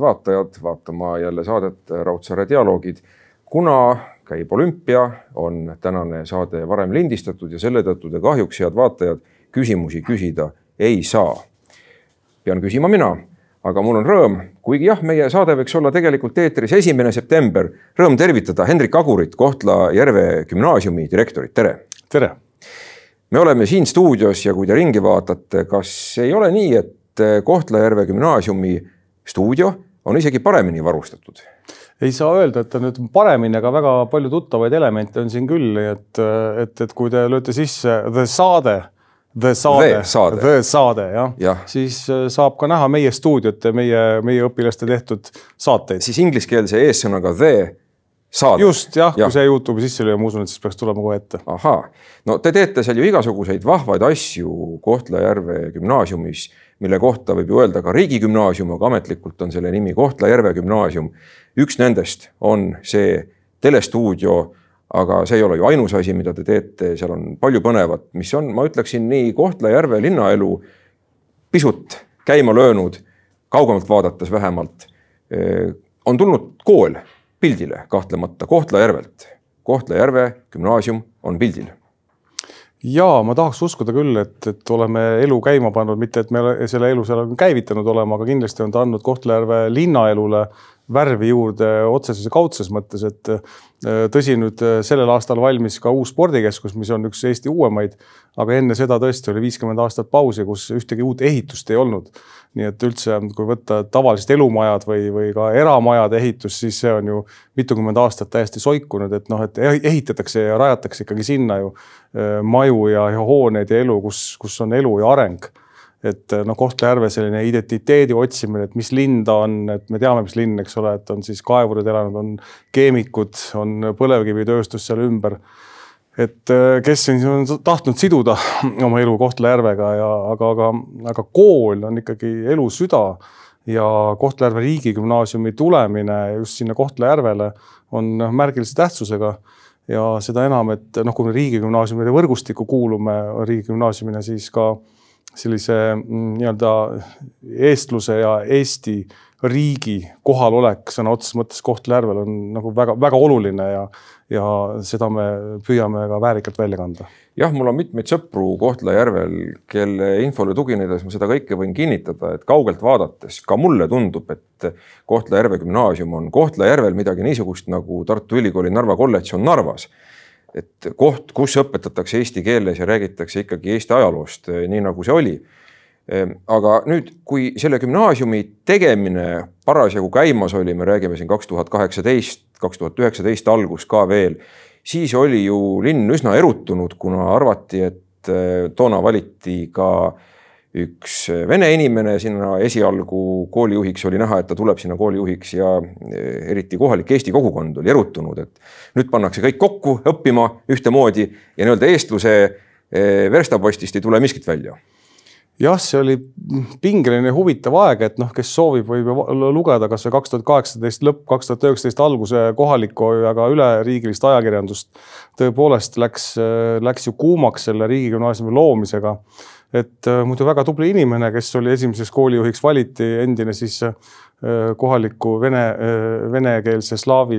head vaatajad, vaatama jälle saadet Raudsaare dialoogid. kuna käib olümpia, on tänane saade varem lindistatud ja selle tõttu te kahjuks, head vaatajad, küsimusi küsida ei saa. pean küsima mina, aga mul on rõõm, kuigi jah, meie saade võiks olla tegelikult eetris esimene september, rõõm tervitada Hendrik Agurit, Kohtla-Järve gümnaasiumi direktorit, tere. tere. me oleme siin stuudios ja kui te ringi vaatate, kas ei ole nii, et Kohtla-Järve gümnaasiumi stuudio on isegi paremini varustatud? ei saa öelda, et ta nüüd paremini, aga väga palju tuttavaid elemente on siin küll, et, et, et kui te lööte sisse The Saade, The Saade, The Saade, The saade jah ja., siis äh, saab ka näha meie stuudiot ja meie, meie õpilaste tehtud saateid. siis ingliskeelse eessõnaga The saade. just jah ja., kui see Youtube'i sisse lüüa, ma usun, et siis peaks tulema kohe ette. ahaa, no te teete seal ju igasuguseid vahvaid asju Kohtla-Järve gümnaasiumis mille kohta võib ju öelda ka riigigümnaasium, aga ametlikult on selle nimi Kohtla-Järve gümnaasium. üks nendest on see telestuudio, aga see ei ole ju ainus asi, mida te teete, seal on palju põnevat, mis on, ma ütleksin nii Kohtla-Järve linnaelu pisut käima löönud, kaugemalt vaadates vähemalt. on tulnud kool pildile kahtlemata Kohtla-Järvelt. Kohtla-Järve gümnaasium on pildil ja ma tahaks uskuda küll, et, et oleme elu käima pannud, mitte et me selle elu seal käivitanud olema, aga kindlasti on ta andnud Kohtla-Järve linnaelule värvi juurde otseses ja kaudses mõttes, et äh, tõsi, nüüd äh, sellel aastal valmis ka uus spordikeskus, mis on üks Eesti uuemaid, aga enne seda tõesti oli viiskümmend aastat pausi, kus ühtegi uut ehitust ei olnud. Nii et üldse, kui võtta tavalised elumajad või, või ka eramajade ehitus, siis see on ju mitukümmend aastat täiesti soikunud, et noh, et ehitatakse ja rajatakse ikkagi sinna ju äh, maju ja, ja hooneid ja elu, kus, kus on elu ja areng et noh, Kohtla-Järve selline identiteedi otsimine, et mis linn ta on, et me teame, mis linn, eks ole, et on siis kaevurid elanud, on keemikud, on põlevkivitööstus seal ümber. Et äh, kes on tahtnud siduda oma elu Kohtla-Järvega ja aga, aga, aga kool on ikkagi elu süda ja Kohtla-Järve riigigümnaasiumi tulemine just sinna Kohtla-Järvele on märgilise tähtsusega ja seda enam, et noh, kui me riigigümnaasiumide võrgustikku kuulume riigigümnaasiumina, siis ka sellise mm, nii-öelda eestluse ja Eesti riigi kohalolek sõna otseses mõttes Kohtla-Järvel on nagu väga-väga oluline ja ja seda me püüame ka väärikalt välja kanda. jah, mul on mitmeid sõpru Kohtla-Järvel, kelle infole tuginedes ma seda kõike võin kinnitada, et kaugelt vaadates ka mulle tundub, et Kohtla-Järve gümnaasium on Kohtla-Järvel midagi niisugust nagu Tartu Ülikooli Narva kolledž on Narvas et koht, kus õpetatakse eesti keeles ja räägitakse ikkagi Eesti ajaloost, nii nagu see oli. Ehm, aga nüüd, kui selle gümnaasiumi tegemine parasjagu käimas oli, me räägime siin kaks tuhat kaheksateist, kaks tuhat üheksateist algus ka veel, siis oli ju linn üsna erutunud, kuna arvati, et eh, toona valiti ka üks vene inimene sinna esialgu koolijuhiks, oli näha, et ta tuleb sinna koolijuhiks ja eh, eriti kohalik Eesti kogukond oli erutunud, et nüüd pannakse kõik kokku õppima ühtemoodi ja nii-öelda eestluse eh, verstapostist ei tule miskit välja jah, see oli pingeline huvitav aeg, et noh, kes soovib, võib ju lugeda kasvõi kaks tuhat kaheksateist lõpp, kaks tuhat üheksateist alguse kohalikku ja ka üleriigilist ajakirjandust. tõepoolest läks, läks ju kuumaks selle riigigümnaasiumi loomisega. Et äh, muidu väga tubli inimene, kes oli esimeseks koolijuhiks valiti, endine siis äh, kohaliku vene, äh, venekeelse slaavi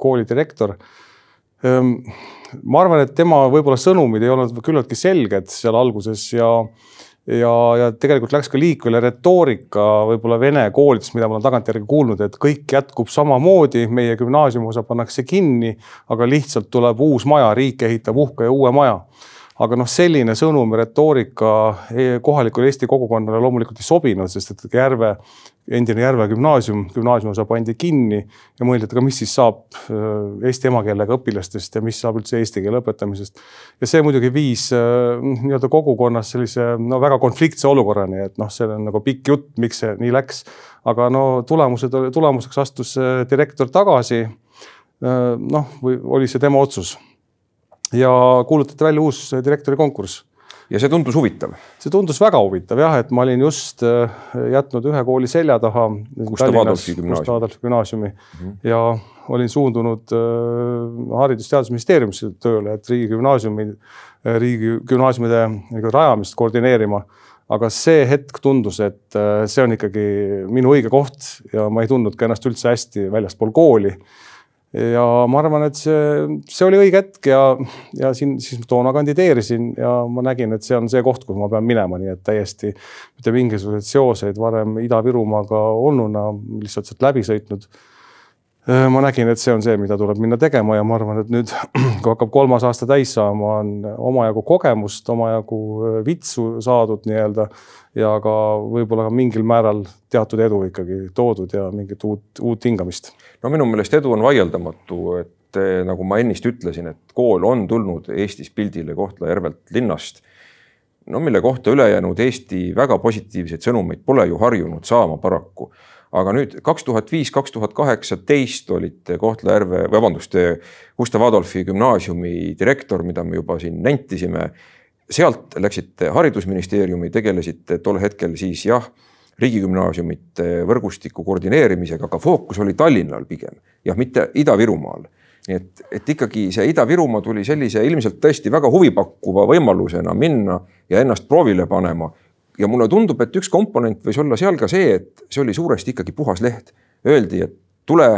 kooli direktor ehm, ma arvan, et tema võib-olla sõnumid ei olnud küllaltki selged seal alguses ja ja, ja tegelikult läks ka liikvele retoorika võib-olla vene koolidest, mida ma olen tagantjärgi kuulnud, et kõik jätkub samamoodi, meie gümnaasiumiosa pannakse kinni, aga lihtsalt tuleb uus maja, riik ehitab uhke ja uue maja aga noh, selline sõnum retoorika e, kohalikule Eesti kogukonnale loomulikult ei sobinud, sest et Järve, endine Järve gümnaasium, gümnaasiumiosa pandi kinni ja mõeldi, et aga mis siis saab äh, eesti emakeelega õpilastest ja mis saab üldse eesti keele õpetamisest. ja see muidugi viis äh, nii-öelda kogukonnas sellise no väga konfliktse olukorrani, et noh, see on nagu pikk jutt, miks see nii läks. aga no tulemused, tulemuseks astus direktor tagasi. noh, või oli see tema otsus ja kuulutati välja uus direktori konkurss. ja see tundus huvitav? see tundus väga huvitav jah, et ma olin just äh, jätnud ühe kooli selja taha. Gustav Adolfi gümnaasiumi. gümnaasiumi mm -hmm. ja olin suundunud äh, Haridus-Teadusministeeriumisse tööle, et riigigümnaasiumi, äh, riigigümnaasiumide rajamist koordineerima aga see hetk tundus, et äh, see on ikkagi minu õige koht ja ma ei tundnud ka ennast üldse hästi väljaspool kooli. Ja ma arvan, et see, see oli õige hetk ja, ja siin siis toona kandideerisin ja ma nägin, et see on see koht, kuhu ma pean minema, nii et täiesti mitte mingisuguseid seoseid varem Ida-Virumaaga olnuna lihtsalt sealt läbi sõitnud ma nägin, et see on see, mida tuleb minna tegema ja ma arvan, et nüüd, kui hakkab kolmas aasta täis saama, on omajagu kogemust, omajagu äh, vitsu saadud nii-öelda ja ka võib-olla ka mingil määral teatud edu ikkagi toodud ja mingit uut, uut hingamist. no minu meelest edu on vaieldamatu, et eh, nagu ma ennist ütlesin, et kool on tulnud Eestis pildile Kohtla-Järvelt linnast no mille kohta ülejäänud Eesti väga positiivseid sõnumeid pole ju harjunud saama paraku aga nüüd kaks tuhat viis, kaks tuhat kaheksateist olite Kohtla-Järve, vabandust, Gustav Adolfi gümnaasiumi direktor, mida me juba siin nentisime. sealt läksite haridusministeeriumi, tegelesite tol hetkel siis jah, riigigümnaasiumite võrgustiku koordineerimisega, aga fookus oli Tallinnal pigem, jah, mitte Ida-Virumaal nii et, et ikkagi see Ida-Virumaa tuli sellise ilmselt tõesti väga huvipakkuva võimalusena minna ja ennast proovile panema ja mulle tundub, et üks komponent võis olla seal ka see, et see oli suuresti ikkagi puhas leht. Öeldi, et tule,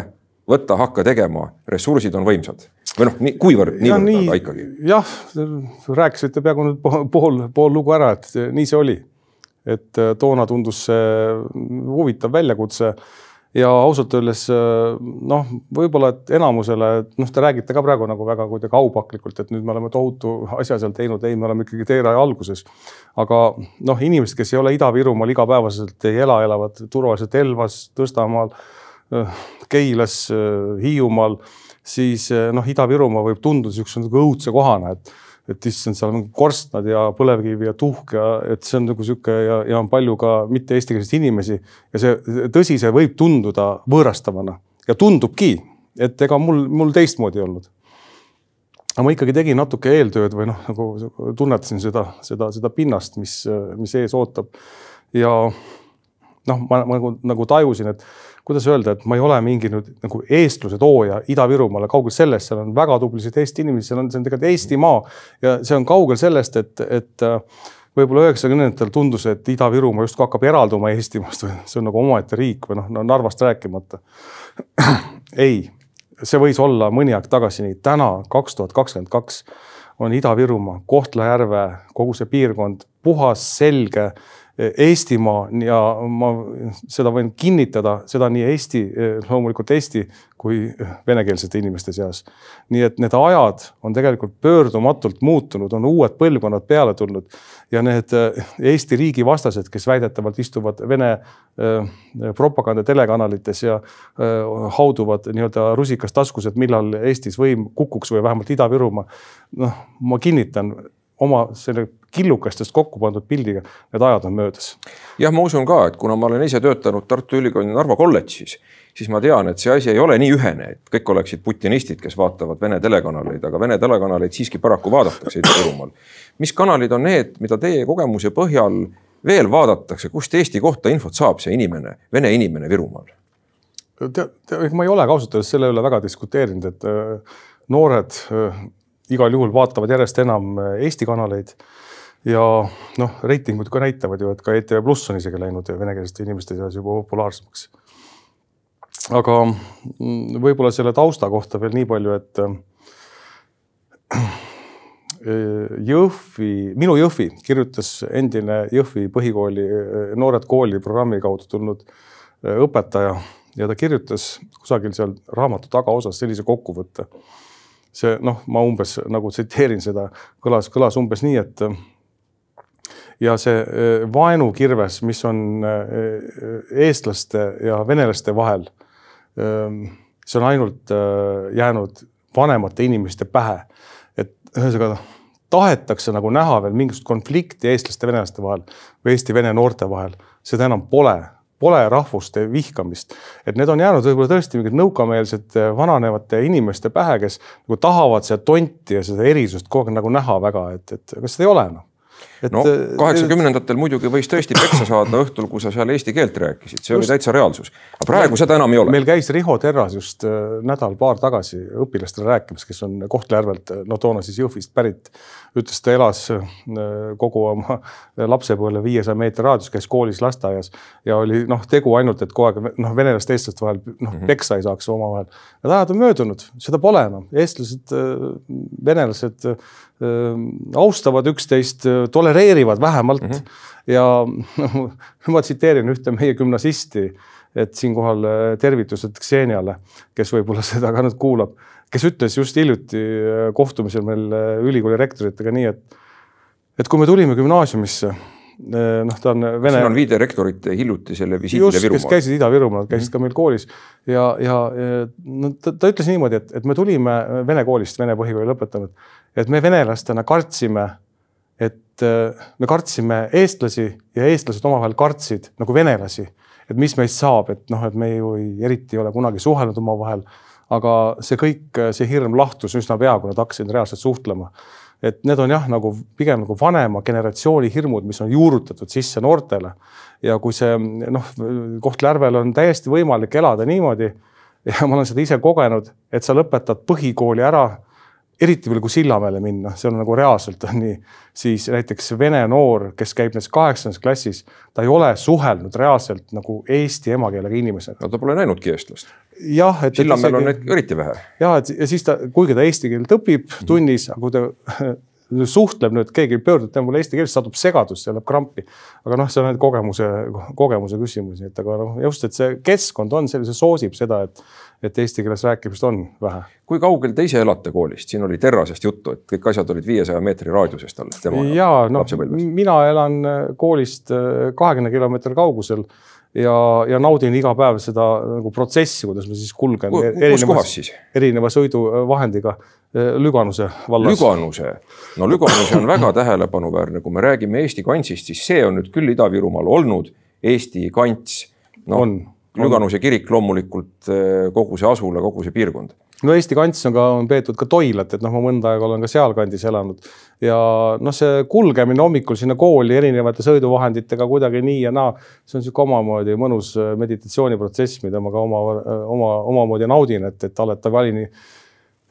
võta, hakka tegema, ressursid on võimsad või noh, nii kuivõrd, niivõrd nii, aga ikkagi. jah, rääkisite peaaegu nüüd pool, pool lugu ära, et nii see oli. et äh, toona tundus see huvitav väljakutse ja ausalt öeldes noh, võib-olla, et enamusele, noh, te räägite ka praegu nagu väga kuidagi aupaklikult, et nüüd me oleme tohutu asja seal teinud, ei, me oleme ikkagi teeraja alguses. aga noh, inimesed, kes ei ole Ida-Virumaal igapäevaselt ei ela, elavad turvaliselt Elvas, Tõstamaal, Keilas, Hiiumaal, siis noh, Ida-Virumaa võib tunduda niisuguse nagu õudse kohana, et et issand, seal on korstnad ja põlevkivi ja tuhk ja et see on nagu sihuke ja, ja on palju ka mitte eestikeelseid inimesi. Ja see tõsi, see võib tunduda võõrastavana. Ja tundubki, et ega mul, mul teistmoodi ei olnud. aga ma ikkagi tegin natuke eeltööd või noh, nagu tunnetasin seda, seda, seda pinnast, mis, mis ees ootab. Ja noh, ma nagu, nagu tajusin, et kuidas öelda, et ma ei ole mingi nüüd nagu eestluse tooja Ida-Virumaale, kaugel sellest, seal on väga tublisid Eesti inimesi, seal on, see on tegelikult Eestimaa ja see on kaugel sellest, et, et äh, võib-olla üheksakümnendatel tundus, et Ida-Virumaa justkui hakkab eralduma Eestimaast või see on nagu omaette riik või noh no, Narvast rääkimata. ei, see võis olla mõni aeg tagasi nii, täna kaks tuhat kakskümmend kaks on Ida-Virumaa, Kohtla-Järve, kogu see piirkond puhas, selge Eestimaa ja ma seda võin kinnitada, seda nii Eesti, loomulikult Eesti kui venekeelsete inimeste seas. nii et need ajad on tegelikult pöördumatult muutunud, on uued põlvkonnad peale tulnud ja need Eesti riigi vastased, kes väidetavalt istuvad Vene propaganda telekanalites ja hauduvad nii-öelda rusikas taskus, et millal Eestis võim kukuks või vähemalt Ida-Virumaa. noh, ma kinnitan oma selle killukestest kokku pandud pildiga, need ajad on möödas. jah, ma usun ka, et kuna ma olen ise töötanud Tartu Ülikooli Narva kolledžis, siis ma tean, et see asi ei ole nii ühene, et kõik oleksid putinistid, kes vaatavad Vene telekanaleid, aga Vene telekanaleid siiski paraku vaadatakse Ida-Virumaal. mis kanalid on need, mida teie kogemuse põhjal veel vaadatakse, kust Eesti kohta infot saab see inimene, vene inimene Virumaal? tead, ma ei ole ka ausalt öeldes selle üle väga diskuteerinud, et äh, noored äh, igal juhul vaatavad järjest enam äh, Eesti kanaleid ja noh, reitingud ka näitavad ju, et ka ETV Pluss on isegi läinud venekeelsete inimeste seas juba populaarsemaks. aga mm, võib-olla selle tausta kohta veel nii palju, et äh, Jõhvi, minu Jõhvi kirjutas endine Jõhvi põhikooli äh, Noored kooli programmi kaudu tulnud õpetaja ja ta kirjutas kusagil seal raamatu tagaosas sellise kokkuvõtte. See noh, ma umbes nagu tsiteerin seda, kõlas, kõlas umbes nii, et ja see äh, vaenukirves, mis on äh, eestlaste ja venelaste vahel, ähm, see on ainult äh, jäänud vanemate inimeste pähe. et ühesõnaga tahetakse nagu näha veel mingisugust konflikti eestlaste venelaste vahel või eesti-vene noorte vahel, seda enam pole pole rahvuste vihkamist, et need on jäänud võib-olla tõesti mingid nõukameelsete vananevate inimeste pähe, kes nagu tahavad seda tonti ja seda erisust kogu aeg nagu näha väga, et, et aga seda ei ole enam no kaheksakümnendatel muidugi võis tõesti peksa saada õhtul, kui sa seal eesti keelt rääkisid, see just. oli täitsa reaalsus. aga praegu seda enam ei ole. meil käis Riho Terras just nädal-paar tagasi õpilastele rääkimas, kes on Kohtla-Järvelt, no toona siis Jõhvist pärit. ütles, ta elas kogu oma lapsepõlve viiesaja meetri raadius, käis koolis, lasteaias ja oli noh, tegu ainult, et kogu aeg noh, venelaste, eestlaste vahel noh mm -hmm. peksa ei saaks omavahel. Need ajad on möödunud, seda pole enam, eestlased, venelased austavad üksteist, tolereerivad vähemalt mm. -hmm. ja ma tsiteerin ühte meie gümnasisti, et siinkohal tervitused Kseniale, kes võib-olla seda ka nüüd kuulab, kes ütles just hiljuti kohtumisel meil ülikooli rektoritega nii, et, et kui me tulime gümnaasiumisse noh, ta on vene. siin on viide rektorite hiljutisele visiidile Virumaal. kes käisid Ida-Virumaal, käisid mm -hmm. ka meil koolis ja, ja no ta, ta ütles niimoodi, et, et me tulime vene koolist, vene põhikooli lõpetanud, et me venelastena kartsime, et me kartsime eestlasi ja eestlased omavahel kartsid nagu venelasi, et mis meist saab, et noh, et me ju ei, eriti ei ole kunagi suhelnud omavahel. aga see kõik, see hirm lahtus üsna pea, kui nad hakkasid reaalselt suhtlema et need on jah, nagu pigem nagu vanema generatsiooni hirmud, mis on juurutatud sisse noortele. ja kui see noh, Kohtla-Järvel on täiesti võimalik elada niimoodi ja ma olen seda ise kogenud, et sa lõpetad põhikooli ära eriti veel, kui Sillamäele minna, see on nagu reaalselt on nii, siis näiteks vene noor, kes käib näiteks kaheksandas klassis, ta ei ole suhelnud reaalselt nagu eesti emakeelega inimesega. no ta pole näinudki eestlast. jah, et. Sillamäel on neid eriti vähe. ja, et ja siis ta, kuigi ta eesti keelt õpib tunnis, aga kui ta suhtleb nüüd, keegi pöördub tema poole eesti keeles, satub segadusse, läheb krampi. aga noh, see on ainult kogemuse, kogemuse küsimusi, et aga noh, just, et see keskkond on sellise, soosib seda, et, et eesti keeles rääkimist on vähe. kui kaugel te ise elate koolist, siin oli Terrasest juttu, et kõik asjad olid viiesaja meetri raadiusest alles tema ja noh, mina elan koolist kahekümne kilomeetri kaugusel ja, ja naudin iga päev seda nagu protsessi, kuidas ma siis kulgen. kus kohas siis? erineva sõiduvahendiga Äh, Lüganuse vallas. Lüganuse, no Lüganuse on väga tähelepanuväärne, kui me räägime Eesti kantsist, siis see on nüüd küll Ida-Virumaal olnud Eesti kants. noh, Lüganuse kirik loomulikult kogu see asula, kogu see piirkond. No Eesti kants on ka, on peetud ka Toilat, et noh, ma mõnda aega olen ka sealkandis elanud ja noh, see kulgemine hommikul sinna kooli erinevate sõiduvahenditega kuidagi nii ja naa, see on niisugune omamoodi mõnus äh, meditatsiooniprotsess, mida ma ka oma, oma, omamoodi naudin, et, et alati valin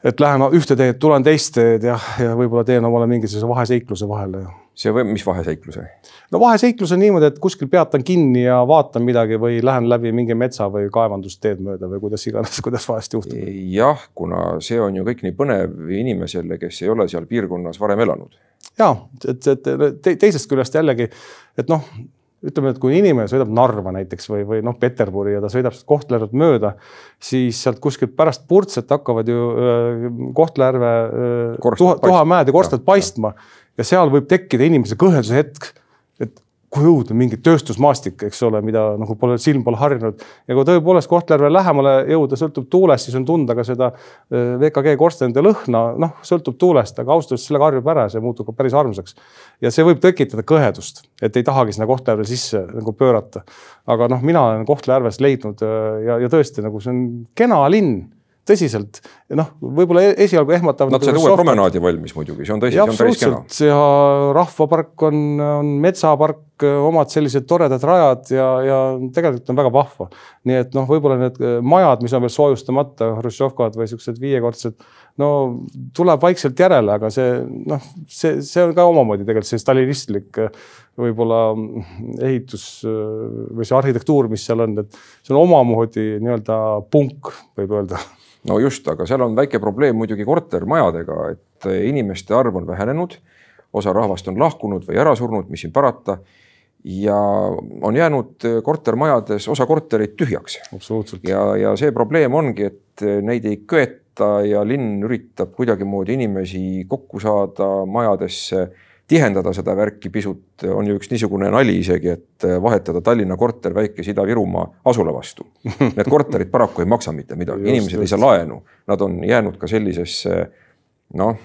et lähen ühte teed, tulen teist teed ja, ja võib-olla teen omale mingisuguse vaheseikluse vahele. See või mis vaheseikluse? no vaheseiklus on niimoodi, et kuskil peatan kinni ja vaatan midagi või lähen läbi mingi metsa või kaevandusteed mööda või kuidas iganes, kuidas vahest juhtub. jah, kuna see on ju kõik nii põnev inimesele, kes ei ole seal piirkonnas varem elanud. ja et, et te, teisest küljest jällegi, et noh ütleme, et kui inimene sõidab Narva näiteks või, või noh, Peterburi ja ta sõidab sealt Kohtla-Järvet mööda, siis sealt kuskilt pärast Purtset hakkavad ju Kohtla-Järve tuha, tuhamäed ja korstad paistma ja seal võib tekkida inimese kõheduse hetk, et kui õudne mingi tööstusmaastik, eks ole, mida nagu pole, silm pole harjunud. ja kui tõepoolest Kohtla-Järve lähemale jõuda, sõltub tuulest, siis on tunda ka seda äh, VKG korstenite lõhna, noh, sõltub tuulest, aga ausalt öeldes sellega harjub ära ja see muutub ka päris armsaks. ja see võib tekitada kõhedust, et ei tahagi sinna Kohtla-Järve sisse nagu pöörata. aga noh, mina olen Kohtla-Järvest leidnud äh, ja, ja tõesti nagu see on kena linn tõsiselt noh, võib-olla e-, esialgu ehmatav. Nad said uue promenaadi valmis muidugi, see on tõsi, see on päris kena. ja rahvapark on, on metsapark, omad sellised toredad rajad ja, ja tegelikult on väga vahva. nii et noh, võib-olla need majad, mis on veel soojustamata, hruštšovkad või siuksed viiekordsed, no tuleb vaikselt järele, aga see noh, see, see on ka omamoodi tegelikult see stalinistlik võib-olla ehitus või see arhitektuur, mis seal on, et see on omamoodi nii-öelda punk, võib öelda no just, aga seal on väike probleem muidugi kortermajadega, et inimeste arv on vähenenud, osa rahvast on lahkunud või ära surnud, mis siin parata. Ja on jäänud kortermajades osa kortereid tühjaks. ja, ja see probleem ongi, et neid ei köeta ja linn üritab kuidagimoodi inimesi kokku saada majadesse tihendada seda värki pisut, on ju üks niisugune nali isegi, et vahetada Tallinna korter väikese Ida-Virumaa asula vastu. Need korterid paraku ei maksa mitte midagi, inimesed ei saa laenu, nad on jäänud ka sellisesse noh,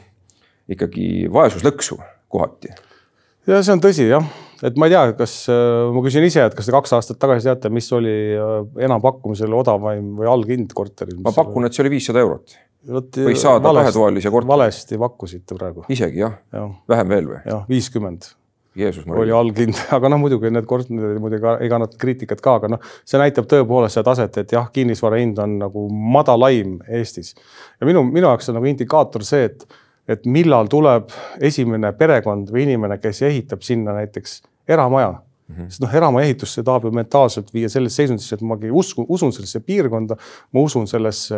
ikkagi vaesuslõksu kohati. ja see on tõsi jah, et ma ei tea, kas ma küsin ise, et kas te kaks aastat tagasi teate, mis oli enampakkumisel odavaim või alghind korteril? ma pakun, et see oli viissada eurot võis saada kahetoalise korteri. valesti pakkusite praegu. isegi jah ja.? vähem veel või? jah, viiskümmend. oli allhind, aga noh, muidugi need korterid muidugi ei kannata kriitikat ka, aga noh, see näitab tõepoolest seda taset, et jah, kinnisvara hind on nagu madalaim Eestis. ja minu, minu jaoks on nagu indikaator see, et, et millal tuleb esimene perekond või inimene, kes ehitab sinna näiteks eramaja Mm -hmm. sest noh, eramaja ehitusse tahab ju mentaalselt viia sellesse seisundisse, et magi usku, usun sellesse piirkonda, ma usun sellesse,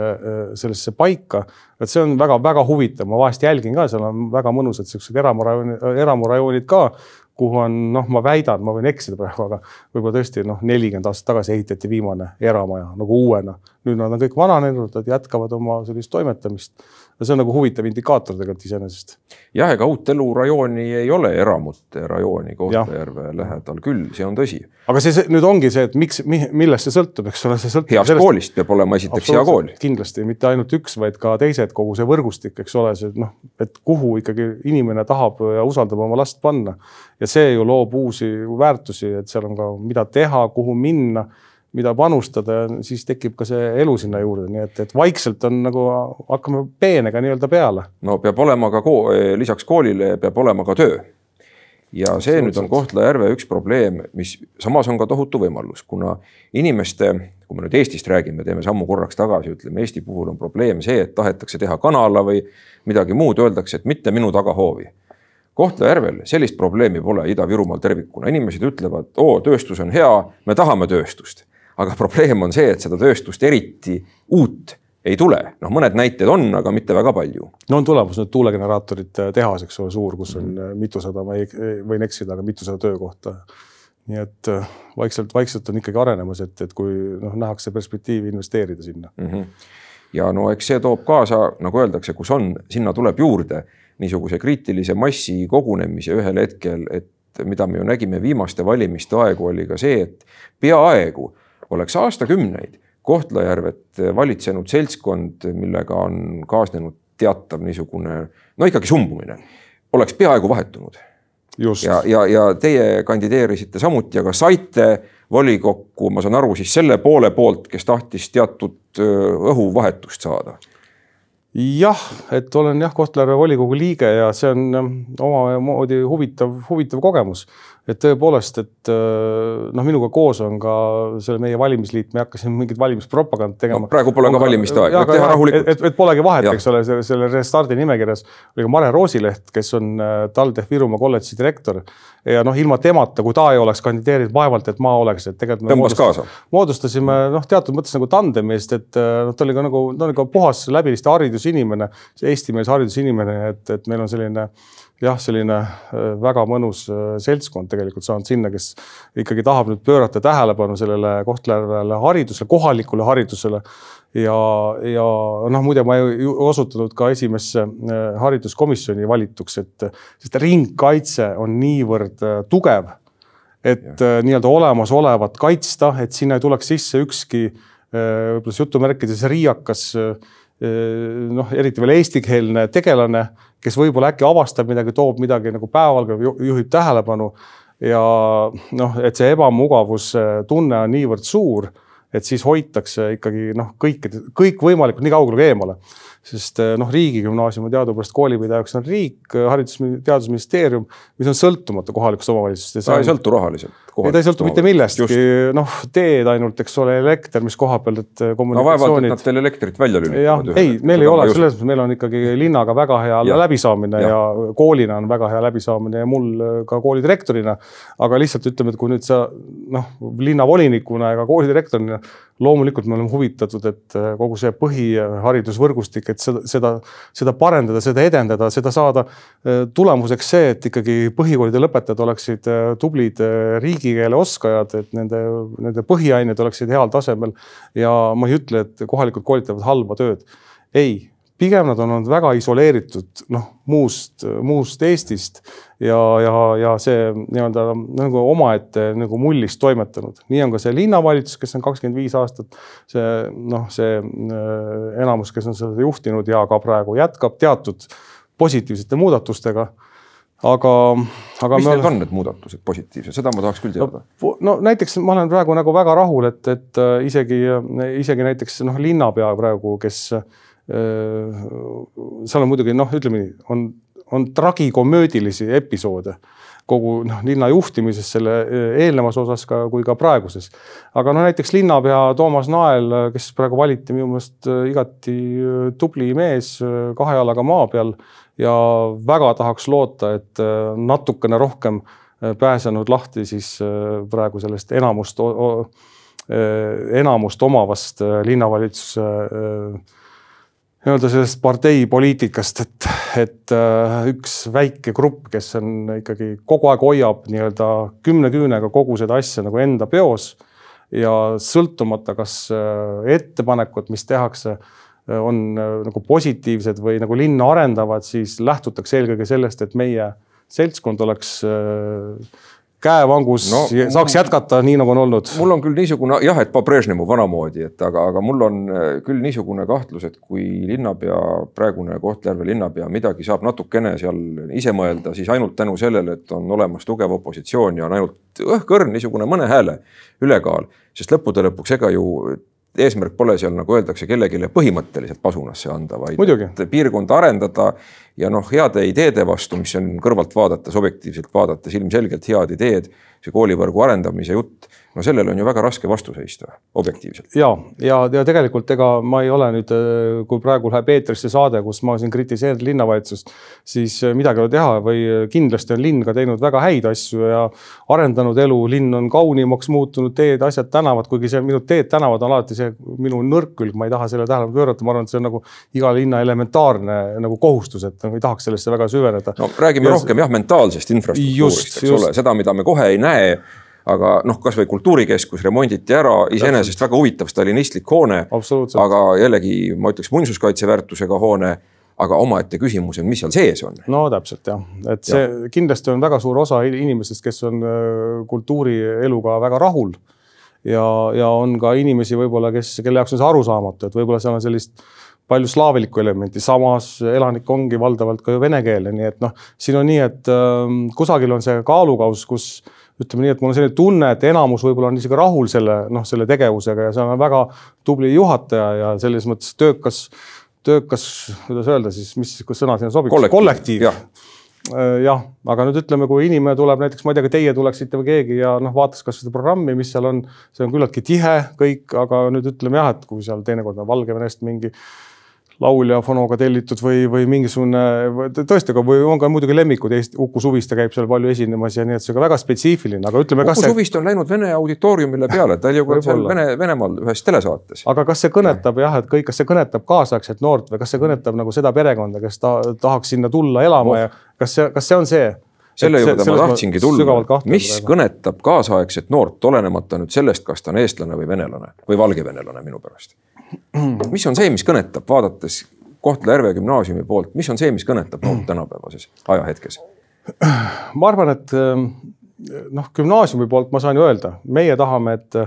sellesse paika. et see on väga-väga huvitav, ma vahest jälgin ka, seal on väga mõnusad siuksed eramurajoonid, eramurajoonid ka, kuhu on noh, ma väidan, ma võin eksida praegu, aga võib-olla tõesti noh, nelikümmend aastat tagasi ehitati viimane eramaja nagu uuena. nüüd nad on kõik vananenud, nad jätkavad oma sellist toimetamist ja see on nagu huvitav indikaator tegelikult iseenesest. jah, ega uut elurajooni ei ole eramute rajooni Kohtla-Järve lähedal küll, see on tõsi. aga see, see nüüd ongi see, et miks, millest see sõltub, eks ole, see sõltub. heast sellest... koolist peab olema esiteks hea kool. kindlasti, mitte ainult üks, vaid ka teised, kogu see võrgustik, eks ole, see noh, et kuhu ikkagi inimene tahab ja usaldab oma last panna. ja see ju loob uusi väärtusi, et seal on ka, mida teha, kuhu minna mida panustada siis tekib ka see elu sinna juurde, nii et, et vaikselt on nagu hakkame peenega nii-öelda peale. no peab olema ka kool, lisaks koolile peab olema ka töö. ja see nüüd on Kohtla-Järve üks probleem, mis samas on ka tohutu võimalus, kuna inimeste, kui me nüüd Eestist räägime, teeme sammu korraks tagasi, ütleme Eesti puhul on probleem see, et tahetakse teha kanala või midagi muud, öeldakse, et mitte minu tagahoovi Kohtla-Järvel sellist probleemi pole Ida-Virumaal tervikuna, inimesed ütlevad, oo, tööstus on hea, me tahame tööstust aga probleem on see, et seda tööstust eriti uut ei tule, noh, mõned näited on, aga mitte väga palju. no on tulemas nüüd tuulegeneraatorite tehas, eks ole, suur, kus on mm. mitusada, ma ei, võin eksida, aga mitusada töökohta. nii et äh, vaikselt-vaikselt on ikkagi arenemas, et, et kui noh, nähakse perspektiivi investeerida sinna mm. -hmm. ja no eks see toob kaasa, nagu öeldakse, kus on, sinna tuleb juurde niisuguse kriitilise massi kogunemise ühel hetkel, et mida me ju nägime viimaste valimiste aegu, oli ka see, et peaaegu oleks aastakümneid Kohtla-Järvet valitsenud seltskond, millega on kaasnenud teatav niisugune no ikkagi sumbumine, oleks peaaegu vahetunud. ja, ja, ja teie kandideerisite samuti, aga saite volikokku, ma saan aru, siis selle poole poolt, kes tahtis teatud õhuvahetust saada. Jah, et olen jah, Kohtla-Järve volikogu liige ja see on omamoodi huvitav, huvitav kogemus et tõepoolest, et äh, noh, minuga koos on ka selle meie valimisliit, me hakkasime mingit valimispropagandat tegema no,. praegu pole on ka valimiste aeg, võib teha rahulikult. et, et polegi vahet, eks ole, selle, selle Restardi nimekirjas oli ka Mare Roosileht, kes on äh, TalTech Virumaa kolledži direktor. ja noh, ilma temata, kui ta ei oleks kandideerinud, vaevalt, et ma oleks, et tegelikult. tõmbas kaasa. moodustasime noh, teatud mõttes nagu tandemi, sest et äh, noh, ta oli ka nagu, ta oli ka puhas läbinisti haridusinimene, eestimeelse haridusinimene, et, et meil on selline jah, selline äh, väga mõnus äh, seltskond tegelikult saanud sinna, kes ikkagi tahab nüüd pöörata tähelepanu sellele Kohtla-Järvele haridusele, kohalikule haridusele. ja, ja noh, muide, ma ei osutanud ka esimesse äh, hariduskomisjoni valituks, et sest ringkaitse on niivõrd tugev, et nii-öelda olemasolevat kaitsta, et sinna ei tuleks sisse ükski võib-olla jutumärkides riiakas noh, eriti veel eestikeelne tegelane kes võib-olla äkki avastab midagi, toob midagi nagu päevavalgele, juhib tähelepanu ja noh, et see ebamugavustunne on niivõrd suur, et siis hoitakse ikkagi noh, kõikide, kõikvõimalikult nii kaugele kui eemale sest eh, noh, riigigümnaasiumi teadupärast koolipidajaks on riik, Haridus- ja Teadusministeerium, mis on sõltumatu kohalikust omavalitsusest. ta ei sõltu rahaliselt. ei, ta ei sõltu mitte millestki, noh, teed ainult, eks ole, elekter, mis koha peal need kommunikatsioonid. no vaevalt, et nad teil elektrit välja lülitavad. ei, meil ei ole, selles mõttes meil on ikkagi linnaga väga hea ja. läbisaamine ja. ja koolina on väga hea läbisaamine ja mul ka koolidirektorina. aga lihtsalt ütleme, et kui nüüd sa noh, linnavolinikuna ka koolidirektorina loomulikult me oleme huvitatud, et kogu see põhiharidusvõrgustik, et seda, seda, seda parendada, seda edendada, seda saada äh, tulemuseks see, et ikkagi põhikoolide lõpetajad oleksid äh, tublid riigikeele oskajad, et nende, nende põhiained oleksid heal tasemel. ja ma ei ütle, et kohalikud koolitavad halba tööd. ei pigem nad on olnud väga isoleeritud noh, muust, muust Eestist ja, ja, ja see nii-öelda nagu omaette nagu mullis toimetanud. nii on ka see linnavalitsus, kes on kakskümmend viis aastat, see noh, see äh, enamus, kes on seda juhtinud ja ka praegu jätkab teatud positiivsete muudatustega aga, aga. mis need on need muudatused positiivsed, seda ma tahaks küll teada. no, no näiteks ma olen praegu nagu väga rahul, et, et äh, isegi, isegi näiteks noh, linnapea praegu, kes äh, seal on muidugi noh, ütleme nii, on, on tragikomöödilisi episoode, kogu noh, linna juhtimises selle eelnevas osas ka kui ka praeguses. aga no näiteks linnapea Toomas Nael, kes praegu valiti minu meelest igati tubli mees kahe jalaga maa peal ja väga tahaks loota, et natukene rohkem pääsenud lahti siis praegu sellest enamust Äh, enamust omavast äh, linnavalitsuse äh, nii-öelda sellest parteipoliitikast, et, et üks väike grupp, kes on ikkagi kogu aeg hoiab nii-öelda kümne küünega kogu seda asja nagu enda peos ja sõltumata, kas ettepanekud, mis tehakse, on nagu positiivsed või nagu linna arendavad, siis lähtutakse eelkõige sellest, et meie seltskond oleks käevangus no, saaks jätkata nii, nagu on olnud? mul on küll niisugune jah, et Brežnevi vanamoodi, et aga, aga mul on äh, küll niisugune kahtlus, et kui linnapea, praegune Kohtla-Järve linnapea midagi saab natukene seal ise mõelda, siis ainult tänu sellele, et on olemas tugev opositsioon ja on ainult õhkõrn niisugune mõne hääle ülekaal, sest lõppude lõpuks ega ju eesmärk pole seal, nagu öeldakse, kellelegi põhimõtteliselt pasunasse anda, vaid piirkonda arendada ja noh, heade ideede vastu, mis on kõrvalt vaadates, objektiivselt vaadates ilmselgelt head ideed, see koolivõrgu arendamise jutt, no sellele on ju väga raske vastu seista, objektiivselt. ja, ja, ja tegelikult ega ma ei ole nüüd, kui praegu läheb eetrisse saade, kus ma siin kritiseerin linnavalitsust, siis midagi ei ole teha või kindlasti on linn ka teinud väga häid asju ja arendanud elu, linn on kaunimaks muutunud, teed, asjad, tänavad, kuigi see minu teed-tänavad on alati see minu nõrk külg, ma ei taha sellele tähelepanu pöörata, ma arvan, et see on nagu iga linna elementaarne nagu kohustus, et nagu ei tahaks sellesse väga süveneda. no räägime ja, rohkem jah, mentaalsest infrastruktuurist, eks ole, seda, mida me kohe ei näe aga noh, kasvõi kultuurikeskus remonditi ära, iseenesest väga huvitav stalinistlik hoone. aga jällegi ma ütleks muinsuskaitseväärtusega hoone aga omaette küsimus on, mis seal sees on. no täpselt jah, et see ja. kindlasti on väga suur osa inimestest, kes on äh, kultuurieluga väga rahul. ja, ja on ka inimesi võib-olla, kes, kelle jaoks on see arusaamatu, et võib-olla seal on sellist palju slaavilikku elementi, samas elanik ongi valdavalt ka ju venekeelne, nii et noh, siin on nii, et äh, kusagil on see kaalukauss, kus ütleme nii, et mul on selline tunne, et enamus võib-olla on isegi rahul selle noh, selle tegevusega ja seal on väga tubli juhataja ja selles mõttes töökas, töökas, kuidas öelda siis, mis sõna sinna sobib? kollektiiv ja äh, jah, aga nüüd ütleme, kui inimene tuleb näiteks, ma ei tea, ka teie tuleksite või keegi ja noh, vaataks kas seda programmi, mis seal on, see on küllaltki tihe kõik, aga nüüd ütleme jah, et kui seal teinekord on Valgevenest mingi laulja fonoga tellitud või, või mingisugune, tõesti, aga või on ka muidugi lemmikud, Uku Suviste käib seal palju esinemas ja nii, et see on ka väga spetsiifiline, aga ütleme. Uku see... Suviste on läinud Vene auditooriumile peale, ta oli ju ka seal Vene, Venemaal ühes telesaates. aga kas see kõnetab jah, et kõik, kas see kõnetab kaasaegset noort või kas see kõnetab nagu seda perekonda, kes ta tahaks sinna tulla elama oh. ja kas see, kas see on see? Selle juurde ma tahtsingi tulla, mis kõnetab kaasaegset noort, olenemata nüüd sellest, kas ta on eestlane või venelane või valgevenelane minu pärast? Mis on see, mis kõnetab, vaadates Kohtla-Järve gümnaasiumi poolt, mis on see, mis kõnetab noort tänapäevases ajahetkes? ma arvan, et ähm, noh, gümnaasiumi poolt ma saan ju öelda, meie tahame, et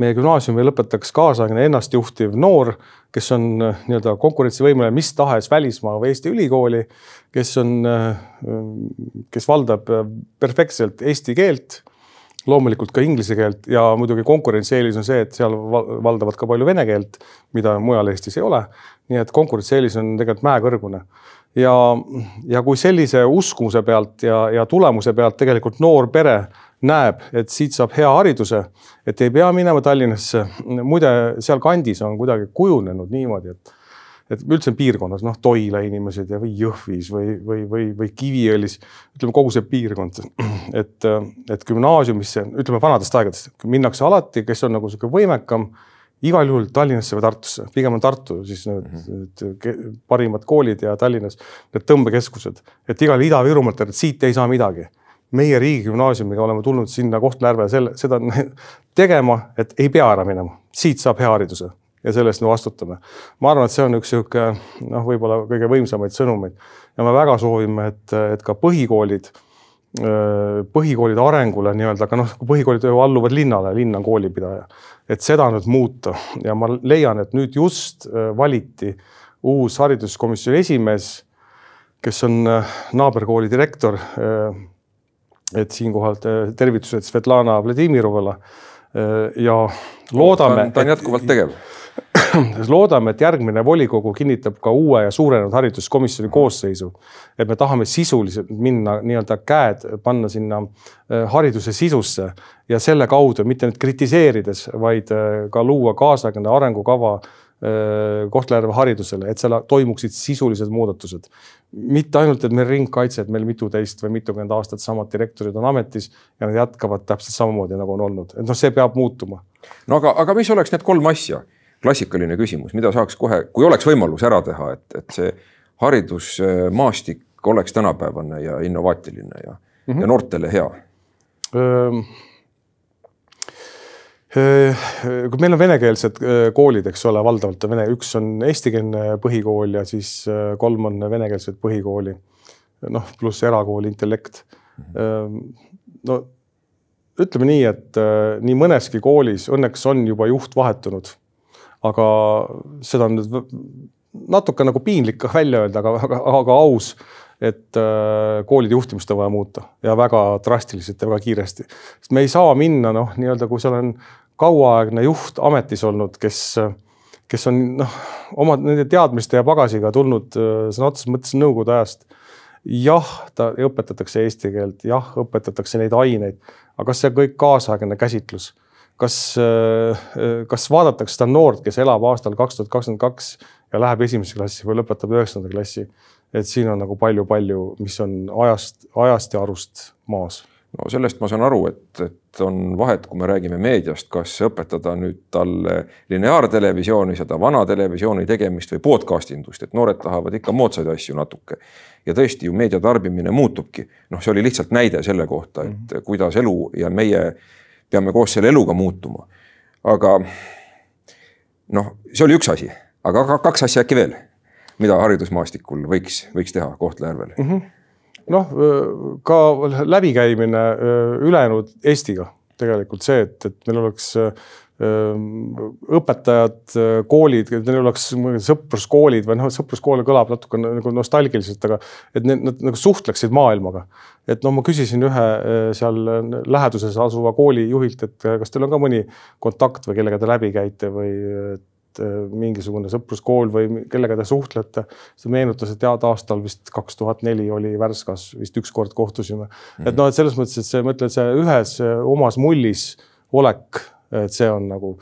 meie gümnaasiumi lõpetaks kaasaegne ennastjuhtiv noor, kes on äh, nii-öelda konkurentsivõimeline mis tahes välismaa või Eesti ülikooli, kes on, äh, kes valdab äh, perfektselt eesti keelt loomulikult ka inglise keelt ja muidugi konkurentsieelis on see, et seal valdavad ka palju vene keelt, mida mujal Eestis ei ole. nii et konkurentsieelis on tegelikult mäekõrgune. Ja, ja kui sellise uskumuse pealt ja, ja tulemuse pealt tegelikult noor pere näeb, et siit saab hea hariduse, et ei pea minema Tallinnasse. muide, sealkandis on kuidagi kujunenud niimoodi, et et üldse piirkonnas, noh, Toila inimesed ja, või Jõhvis või, või, või, või Kiviõlis, ütleme kogu see piirkond, et, et gümnaasiumisse, ütleme vanadest aegadest, minnakse alati, kes on nagu sihuke võimekam, igal juhul Tallinnasse või Tartusse, pigem on Tartu siis need, mm -hmm. parimad koolid ja Tallinnas need tõmbekeskused, et igal Ida-Virumaalt, et siit ei saa midagi. Meie riigigümnaasiumiga oleme tulnud sinna Kohtla-Järve selle, seda tegema, et ei pea ära minema, siit saab hea hariduse ja selle eest me vastutame. ma arvan, et see on üks sihuke noh, võib-olla kõige võimsamaid sõnumeid. Ja me väga soovime, et, et ka põhikoolid, põhikoolide arengule nii-öelda, aga noh, põhikoolid ju alluvad linnale, linn on koolipidaja, et seda nüüd muuta ja ma leian, et nüüd just valiti uus hariduskomisjoni esimees, kes on naaberkooli direktor. et siinkohal tervitused Svetlana Vladimirovale ja loodame. ta on jätkuvalt tegev loodame, et järgmine volikogu kinnitab ka uue ja suurenenud hariduskomisjoni koosseisu. et me tahame sisuliselt minna nii-öelda käed panna sinna äh, hariduse sisusse ja selle kaudu mitte nüüd kritiseerides, vaid äh, ka luua kaasaegne arengukava äh, Kohtla-Järve haridusele, et seal toimuksid sisulised muudatused. mitte ainult, et meil ringkaitse, et meil mituteist või mitukümmend aastat samad direktorid on ametis ja nad jätkavad täpselt samamoodi, nagu on olnud, et noh, see peab muutuma. no aga, aga mis oleks need kolm asja? Klassikaline küsimus, mida saaks kohe, kui oleks võimalus ära teha, et, et see haridusmaastik oleks tänapäevane ja innovaatiline ja mm, -hmm. ja noortele hea kui meil on venekeelsed koolid, eks ole, valdavalt on vene, üks on eestikeelne põhikool ja siis kolm on venekeelset põhikooli. noh, pluss erakool Intellekt. no ütleme nii, et nii mõneski koolis õnneks on juba juht vahetunud. Aga seda on nüüd natuke nagu piinlik välja öelda, aga, aga, aga aus et äh, koolide juhtimist on vaja muuta ja väga drastiliselt ja väga kiiresti. sest me ei saa minna noh, nii-öelda kui seal on kauaaegne juht ametis olnud, kes, kes on noh, oma nende teadmiste ja pagasiga tulnud äh, sõna otseses mõttes nõukogude ajast. jah, ta õpetatakse eesti keelt, jah, õpetatakse neid aineid, aga kas see kõik kaasaegne käsitlus, kas, äh, kas vaadatakse seda noort, kes elab aastal kaks tuhat kakskümmend kaks ja läheb esimesse klassi või lõpetab üheksanda klassi et siin on nagu palju-palju, mis on ajast, ajast ja arust maas no sellest ma saan aru, et, et on vahet, kui me räägime meediast, kas õpetada nüüd talle lineaartelevisiooni, seda vana televisiooni tegemist või podcast indust, et noored tahavad ikka moodsaid asju natuke. ja tõesti ju meedia tarbimine muutubki, noh, see oli lihtsalt näide selle kohta, et -hmm. kuidas elu ja meie peame koos selle eluga muutuma. aga noh, see oli üks asi, aga kaks asja äkki veel mida haridusmaastikul võiks, võiks teha Kohtla-Järvel mm -hmm.? noh, ka läbikäimine ülejäänud Eestiga tegelikult see, et, et meil oleks õpetajad, koolid, et neil oleks sõpruskoolid või noh, sõpruskool kõlab natuke nagu nostalgiliselt, aga et need, nad nagu suhtleksid maailmaga. et no ma küsisin ühe seal läheduses asuva kooli juhilt, et kas teil on ka mõni kontakt või kellega te läbi käite või Äh, mingisugune sõpruskool või kellega te suhtlete. see meenutas, et head aastal vist kaks tuhat neli oli Värskas vist ükskord kohtusime mm. -hmm. et noh, et selles mõttes, et see, ma ütlen, see ühes omas mullis olek, et see on nagu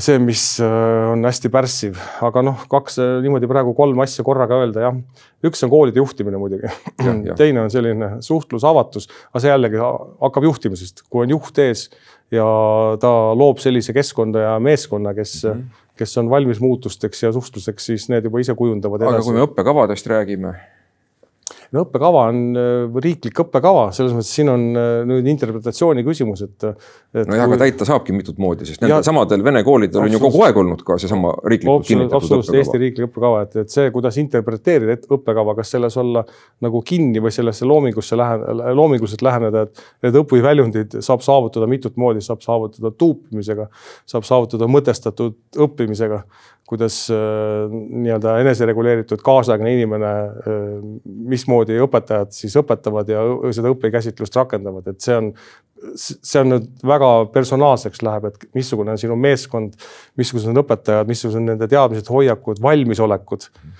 see, mis äh, on hästi pärssiv, aga noh, kaks niimoodi praegu kolm asja korraga öelda, jah. üks on koolide juhtimine muidugi, teine on selline suhtlus, avatus, aga see jällegi hakkab juhtimisest, kui on juht ees ja ta loob sellise keskkonna ja meeskonna, kes mm, -hmm. kes on valmis muutusteks ja suhtluseks, siis need juba ise kujundavad edasi. aga kui me õppekavadest räägime no õppekava on äh, riiklik õppekava, selles mõttes siin on äh, nüüd interpretatsiooni küsimus, et, et. nojah kui..., aga täita saabki mitut moodi, sest nendel samadel vene koolidel on ju kogu aeg olnud ka seesama riiklikult kinnitatud absoluutselt Eesti riiklik õppekava, et, et see, kuidas interpreteerida õppekava, kas selles olla nagu kinni või sellesse loomingusse lähe-, loominguliselt läheneda, et need õpiväljundid saab saavutada mitut moodi, saab saavutada tuupimisega, saab saavutada mõtestatud õppimisega kuidas äh, nii-öelda enesereguleeritud kaasaegne inimene, äh, mismoodi õpetajad siis õpetavad ja seda õpikäsitlust rakendavad, et see on, see on nüüd väga personaalseks läheb, et missugune on sinu meeskond, missugused on õpetajad, missugused on nende teadmised, hoiakud, valmisolekud äh,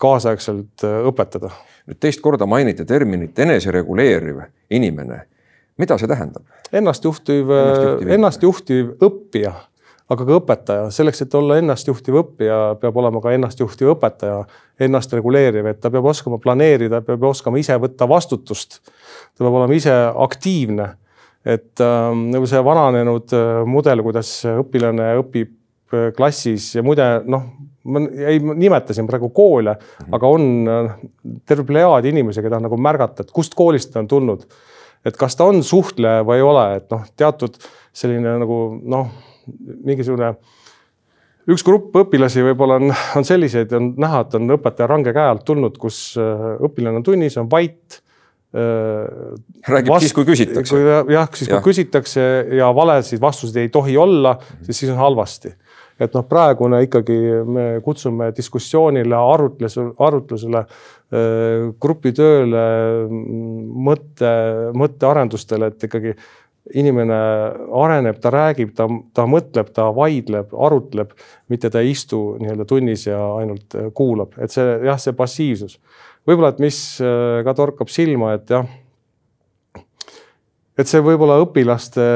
kaasaegselt õpetada. nüüd teist korda mainiti terminit enesereguleeriv inimene. mida see tähendab? ennastjuhtiv, ennastjuhtiv õppija aga ka õpetaja, selleks, et olla ennastjuhtiv õppija, peab olema ka ennastjuhtiv õpetaja, ennast reguleeriv, et ta peab oskama planeerida, peab oskama ise võtta vastutust. ta peab olema ise aktiivne. et äh, nagu see vananenud äh, mudel, kuidas õpilane õpib äh, klassis ja muide noh, ma ei nimeta siin praegu koole, aga on äh, terve plejaad inimesi, keda nagu märgata, et kust koolist ta on tulnud. et kas ta on suhtleja või ei ole, et noh, teatud selline nagu noh mingisugune üks grupp õpilasi võib-olla on, on selliseid, on näha, et on õpetaja range käe alt tulnud, kus äh, õpilane on tunnis, on vait. Äh, räägib vast, siis, kui küsitakse. jah, siis kui ja. küsitakse ja valesid vastuseid ei tohi olla, siis siis on halvasti. et noh, praegune ikkagi me kutsume diskussioonile, arutlusele, arutlusele, äh, grupitööle, mõtte, mõttearendustele, et ikkagi inimene areneb, ta räägib, ta, ta mõtleb, ta vaidleb, arutleb, mitte ta ei istu nii-öelda tunnis ja ainult äh, kuulab, et see jah, see passiivsus. võib-olla, et mis äh, ka torkab silma, et jah, et see võib-olla õpilaste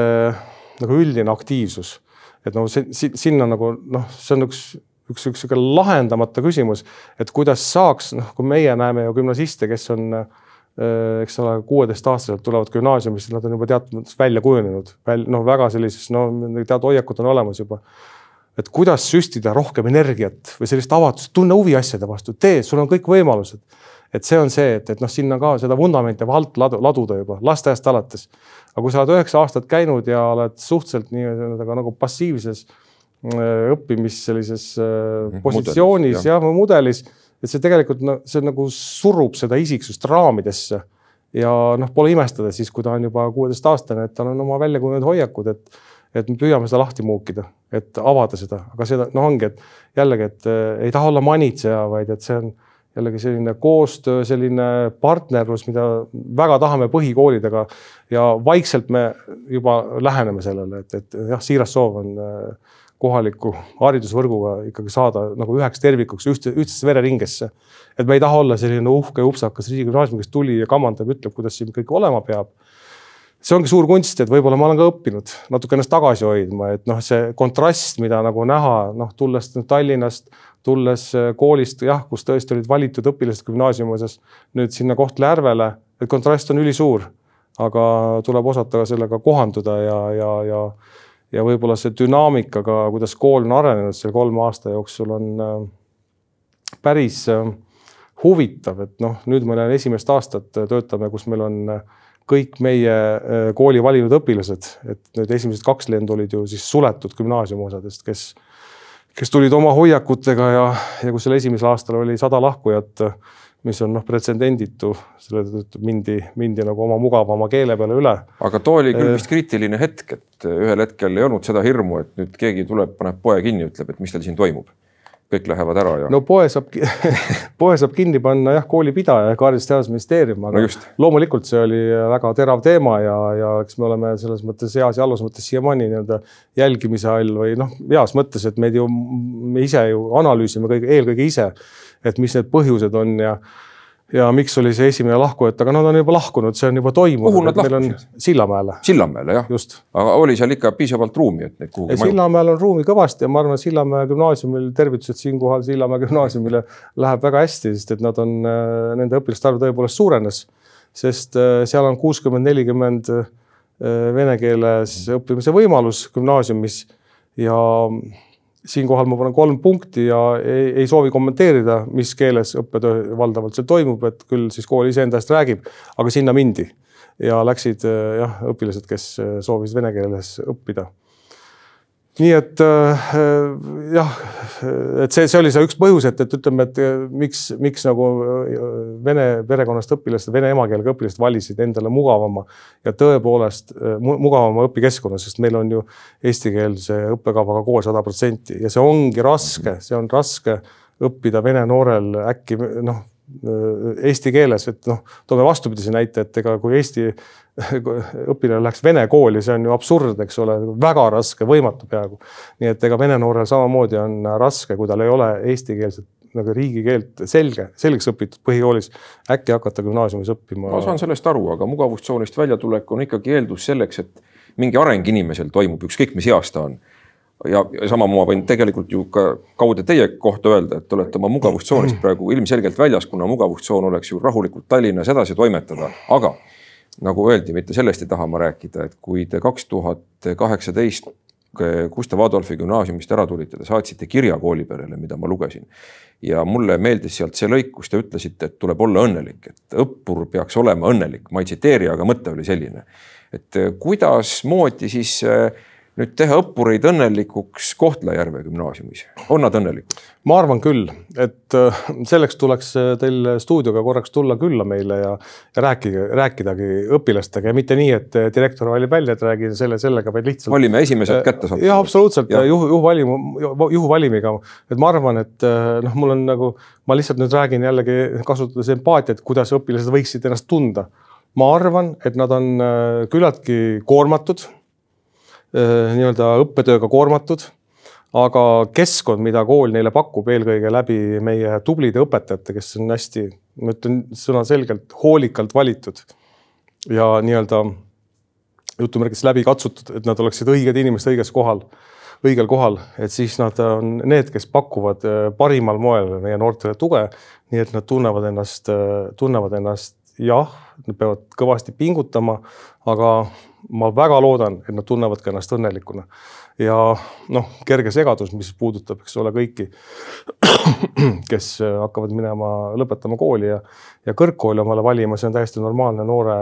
nagu üldine aktiivsus, et noh, sinna nagu noh, see on üks üks, üks sihuke lahendamata küsimus, et kuidas saaks, noh, kui meie näeme ju gümnasiste, kes on äh, Äh, eks ole, kuueteistaastaselt tulevad gümnaasiumisse, nad on juba teatud mõttes välja kujunenud, noh, väga sellises, no teatud hoiakud on olemas juba. et kuidas süstida rohkem energiat või sellist avatust, tunne huvi asjade vastu, tee, sul on kõik võimalused. et see on see, et, et noh, sinna ka seda vundamenti alt ladu, laduda juba lasteaiast alates. aga kui sa oled üheksa aastat käinud ja oled suhteliselt nii-öelda nagu passiivses äh, õppimis sellises äh, positsioonis mudelis, jah, või mudelis et see tegelikult no see nagu surub seda isiksust raamidesse. Ja noh, pole imestada siis, kui ta on juba kuueteistaastane, et tal on oma välja kujunenud hoiakud, et et me püüame seda lahti muukida, et avada seda, aga seda noh, ongi, et jällegi, et äh, ei taha olla manitseja, vaid et see on jällegi selline koostöö, selline partnerlus, mida väga tahame põhikoolidega. Ja vaikselt me juba läheneme sellele, et, et jah, siiras soov on äh, kohaliku haridusvõrguga ikkagi saada nagu üheks tervikuks, ühtse, ühtsesse vereringesse. et me ei taha olla selline uhke upsakas riigigümnaasium, kes tuli ja kamandab, ütleb, kuidas siin kõik olema peab. see ongi suur kunst, et võib-olla ma olen ka õppinud natuke ennast tagasi hoidma, et noh, see kontrast, mida nagu näha, noh, tulles Tallinnast, tulles äh, koolist, jah, kus tõesti olid valitud õpilased gümnaasiumi osas, nüüd sinna Kohtla-Järvele, et kontrast on ülisuur, aga tuleb osata sellega kohanduda ja, ja, ja ja võib-olla see dünaamika ka, kuidas kool on arenenud selle kolme aasta jooksul, on äh, päris äh, huvitav, et noh, nüüd meil on esimest aastat äh, töötame, kus meil on kõik meie kooli valinud õpilased, et nüüd esimesed kaks lendu olid ju siis suletud gümnaasiumi osadest, kes, kes tulid oma hoiakutega ja, ja kus seal esimesel aastal oli sada lahkujat mis on noh, pretsedenditu, selle tõttu mindi, mindi nagu oma mugavama keele peale üle. aga too oli küll vist kriitiline hetk, et ühel hetkel ei olnud seda hirmu, et nüüd keegi tuleb, paneb poe kinni, ütleb, et mis teil siin toimub. kõik lähevad ära ja. no poe saab poe saab kinni panna jah, koolipidaja ehk Haridus- ja Teadusministeerium, aga no loomulikult see oli väga terav teema ja, ja eks me oleme selles mõttes heas ja halvas mõttes siiamaani nii-öelda jälgimise all või noh, heas mõttes, et meid ju, me ise ju analüüsime kõige, eelkõige ise et mis need põhjused on ja ja miks oli see esimene lahkujat, aga nad on juba lahkunud, see on juba toimunud. kuhu nad lahkusid? Sillamäele. Sillamäele jah, aga oli seal ikka piisavalt ruumi, et neid kuhugi? Sillamäel on ruumi kõvasti ja ma arvan, et Sillamäe gümnaasiumil, tervitused siinkohal Sillamäe gümnaasiumile läheb väga hästi, sest et nad on, äh, nende õpilaste arv tõepoolest suurenes. sest äh, seal on kuuskümmend, nelikümmend äh, vene keeles õppimise võimalus gümnaasiumis ja siinkohal ma panen kolm punkti ja ei, ei soovi kommenteerida, mis keeles õppetöö valdavalt seal toimub, et küll siis kool iseenda eest räägib, aga sinna mindi. Ja läksid jah, õpilased, kes soovisid vene keeles õppida nii et äh, jah, et see, see oli see üks põhjus, et, et ütleme, et miks, miks nagu äh, vene perekonnast õpilased, vene emakeelega õpilased valisid endale mugavama ja tõepoolest äh, mugavama õpikeskkonna, sest meil on ju eestikeelse õppekavaga kool sada protsenti ja see ongi raske, see on raske õppida vene noorel äkki noh eesti keeles, et noh, toome vastupidise näite, et ega kui Eesti õpilane läheks vene kooli, see on ju absurd, eks ole, väga raske, võimatu peaaegu. nii et ega vene noorel samamoodi on raske, kui tal ei ole eestikeelset nagu riigikeelt selge, selgeks õpitud põhikoolis, äkki hakata gümnaasiumis õppima. ma saan sellest aru, aga mugavustsoonist väljatulek on ikkagi eeldus selleks, et mingi areng inimesel toimub, ükskõik mis eas ta on ja, ja sama ma võin tegelikult ju ka kaude teie kohta öelda, et te olete oma mugavustsoonist praegu ilmselgelt väljas, kuna mugavustsoon oleks ju rahulikult Tallinnas edasi toimetada, aga nagu öeldi, mitte sellest ei taha ma rääkida, et kui te kaks tuhat kaheksateist Gustav Adolfi gümnaasiumist ära tulite, te saatsite kirja kooliperele, mida ma lugesin. ja mulle meeldis sealt see lõik, kus te ütlesite, et tuleb olla õnnelik, et õppur peaks olema õnnelik, ma ei tsiteeri, aga mõte oli selline. et kuidasmoodi siis äh, nüüd teha õppureid õnnelikuks Kohtla-Järve gümnaasiumis, on nad õnnelikud? ma arvan küll, et äh, selleks tuleks äh, teil stuudioga korraks tulla külla meile ja, ja rääkige, rääkidagi õpilastega ja mitte nii, et äh, direktor valib välja, et räägi selle, sellega, vaid lihtsalt. valime esimesed kätte saada. jah, absoluutselt ja. juhu, juhuvalim, juhuvalimiga, et ma arvan, et noh, mul on nagu, ma lihtsalt nüüd räägin jällegi kasutades empaatiat, kuidas õpilased võiksid ennast tunda ma arvan, et nad on küllaltki koormatud, nii-öelda õppetööga koormatud aga keskkond, mida kool neile pakub, eelkõige läbi meie tublide õpetajate, kes on hästi, ma ütlen sõnaselgelt hoolikalt valitud ja nii-öelda jutumärkides läbi katsutud, et nad oleksid õiged inimesed õiges kohal, õigel kohal, et siis nad on need, kes pakuvad äh, parimal moel meie noortele tuge, nii et nad tunnevad ennast, äh, tunnevad ennast jah, nad peavad kõvasti pingutama, aga ma väga loodan, et nad tunnevad ka ennast õnnelikuna ja noh, kerge segadus, mis puudutab, eks ole, kõiki, kes hakkavad minema, lõpetama kooli ja, ja kõrgkooli omale valima, see on täiesti normaalne noore